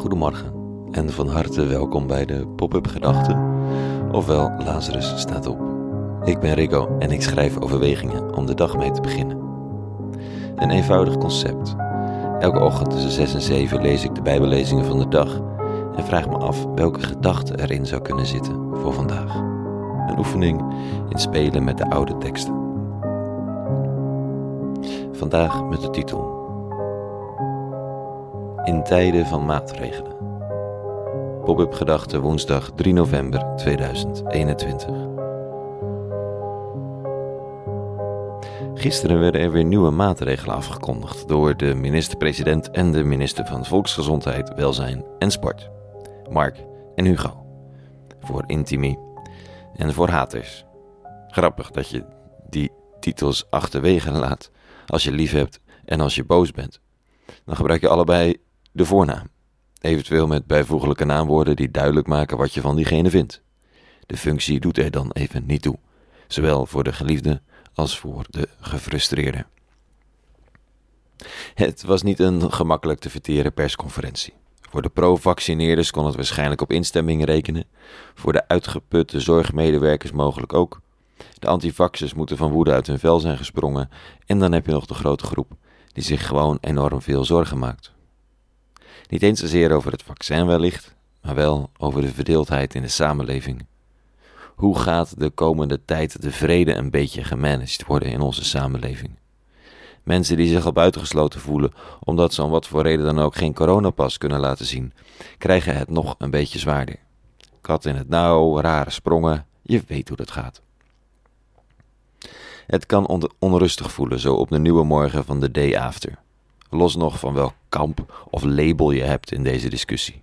Goedemorgen en van harte welkom bij de Pop-up Gedachten, ofwel Lazarus staat op. Ik ben Rico en ik schrijf overwegingen om de dag mee te beginnen. Een eenvoudig concept. Elke ochtend tussen 6 en 7 lees ik de Bijbellezingen van de dag en vraag me af welke gedachte erin zou kunnen zitten voor vandaag. Een oefening in spelen met de oude teksten. Vandaag met de titel In tijden van maatregelen. Pop-up gedachte woensdag 3 november 2021. Gisteren werden er weer nieuwe maatregelen afgekondigd door de minister-president en de minister van Volksgezondheid, Welzijn en Sport, Mark en Hugo. Voor Intimi en voor haters. Grappig dat je die titels achterwege laat als je lief hebt en als je boos bent. Dan gebruik je allebei de voornaam. Eventueel met bijvoeglijke naamwoorden die duidelijk maken wat je van diegene vindt. De functie doet er dan even niet toe, zowel voor de geliefde als voor de gefrustreerde. Het was niet een gemakkelijk te verteren persconferentie. Voor de pro-vaccineerders kon het waarschijnlijk op instemming rekenen, voor de uitgeputte zorgmedewerkers mogelijk ook. De antivaxers moeten van woede uit hun vel zijn gesprongen en dan heb je nog de grote groep die zich gewoon enorm veel zorgen maakt. Niet eens zozeer over het vaccin wellicht, maar wel over de verdeeldheid in de samenleving. Hoe gaat de komende tijd de vrede een beetje gemanaged worden in onze samenleving? Mensen die zich al buitengesloten voelen omdat ze om wat voor reden dan ook geen coronapas kunnen laten zien, krijgen het nog een beetje zwaarder. Kat in het nauw, rare sprongen, je weet hoe dat gaat. Het kan onrustig voelen zo op de nieuwe morgen van de day after. Los nog van welk kamp of label je hebt in deze discussie.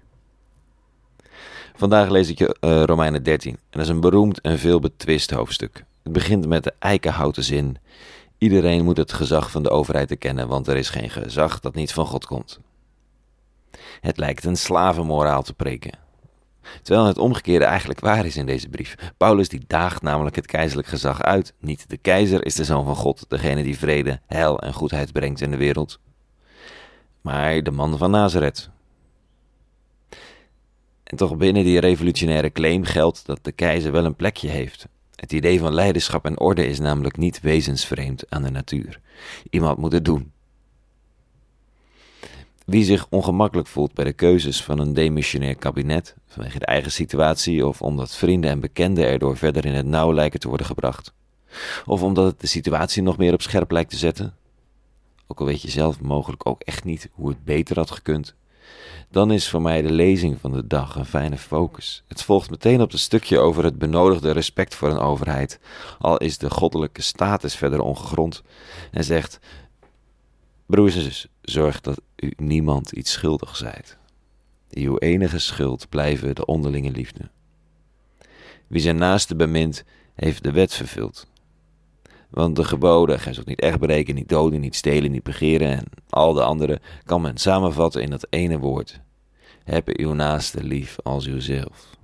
Vandaag lees ik je uh, Romeinen 13 en dat is een beroemd en veel betwist hoofdstuk. Het begint met de eikenhouten zin: Iedereen moet het gezag van de overheid erkennen, want er is geen gezag dat niet van God komt. Het lijkt een slavenmoraal te preken. Terwijl het omgekeerde eigenlijk waar is in deze brief. Paulus die daagt namelijk het keizerlijk gezag uit. Niet de keizer is de zoon van God, degene die vrede, heil en goedheid brengt in de wereld maar de man van Nazareth. En toch binnen die revolutionaire claim geldt dat de keizer wel een plekje heeft. Het idee van leiderschap en orde is namelijk niet wezensvreemd aan de natuur. Iemand moet het doen. Wie zich ongemakkelijk voelt bij de keuzes van een demissionair kabinet, vanwege de eigen situatie of omdat vrienden en bekenden erdoor verder in het nauw lijken te worden gebracht, of omdat het de situatie nog meer op scherp lijkt te zetten, ook al weet je zelf mogelijk ook echt niet hoe het beter had gekund, dan is voor mij de lezing van de dag een fijne focus. Het volgt meteen op het stukje over het benodigde respect voor een overheid, al is de goddelijke status verder ongegrond, en zegt: Broers zorg dat u niemand iets schuldig zijt. Uw enige schuld blijven de onderlinge liefde. Wie zijn naaste bemint, heeft de wet vervuld. Want de geboden, gij zult niet echt breken, niet doden, niet stelen, niet begeren en al de andere, kan men samenvatten in dat ene woord. Heb uw naaste lief als uzelf.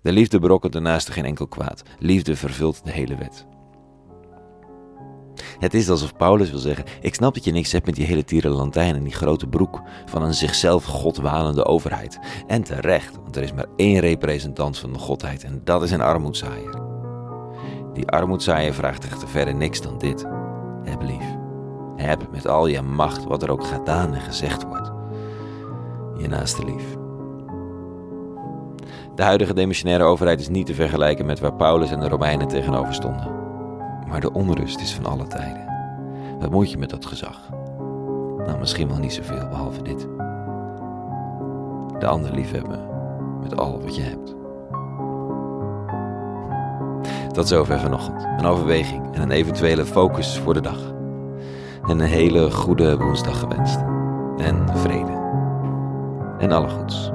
De liefde brokkent de naaste geen enkel kwaad. Liefde vervult de hele wet. Het is alsof Paulus wil zeggen: Ik snap dat je niks hebt met die hele tierenlantijn en die grote broek van een zichzelf godwanende overheid. En terecht, want er is maar één representant van de godheid en dat is een armoedzaaier. Die armoedzaaier vraagt echter verder niks dan dit. Heb lief. Heb met al je macht wat er ook gedaan en gezegd wordt. Je naaste lief. De huidige demissionaire overheid is niet te vergelijken met waar Paulus en de Romeinen tegenover stonden. Maar de onrust is van alle tijden. Wat moet je met dat gezag? Nou, misschien wel niet zoveel, behalve dit. De ander liefhebben met al wat je hebt. Tot zover vanochtend. Een overweging en een eventuele focus voor de dag. En een hele goede woensdag gewenst. En vrede. En alle goeds.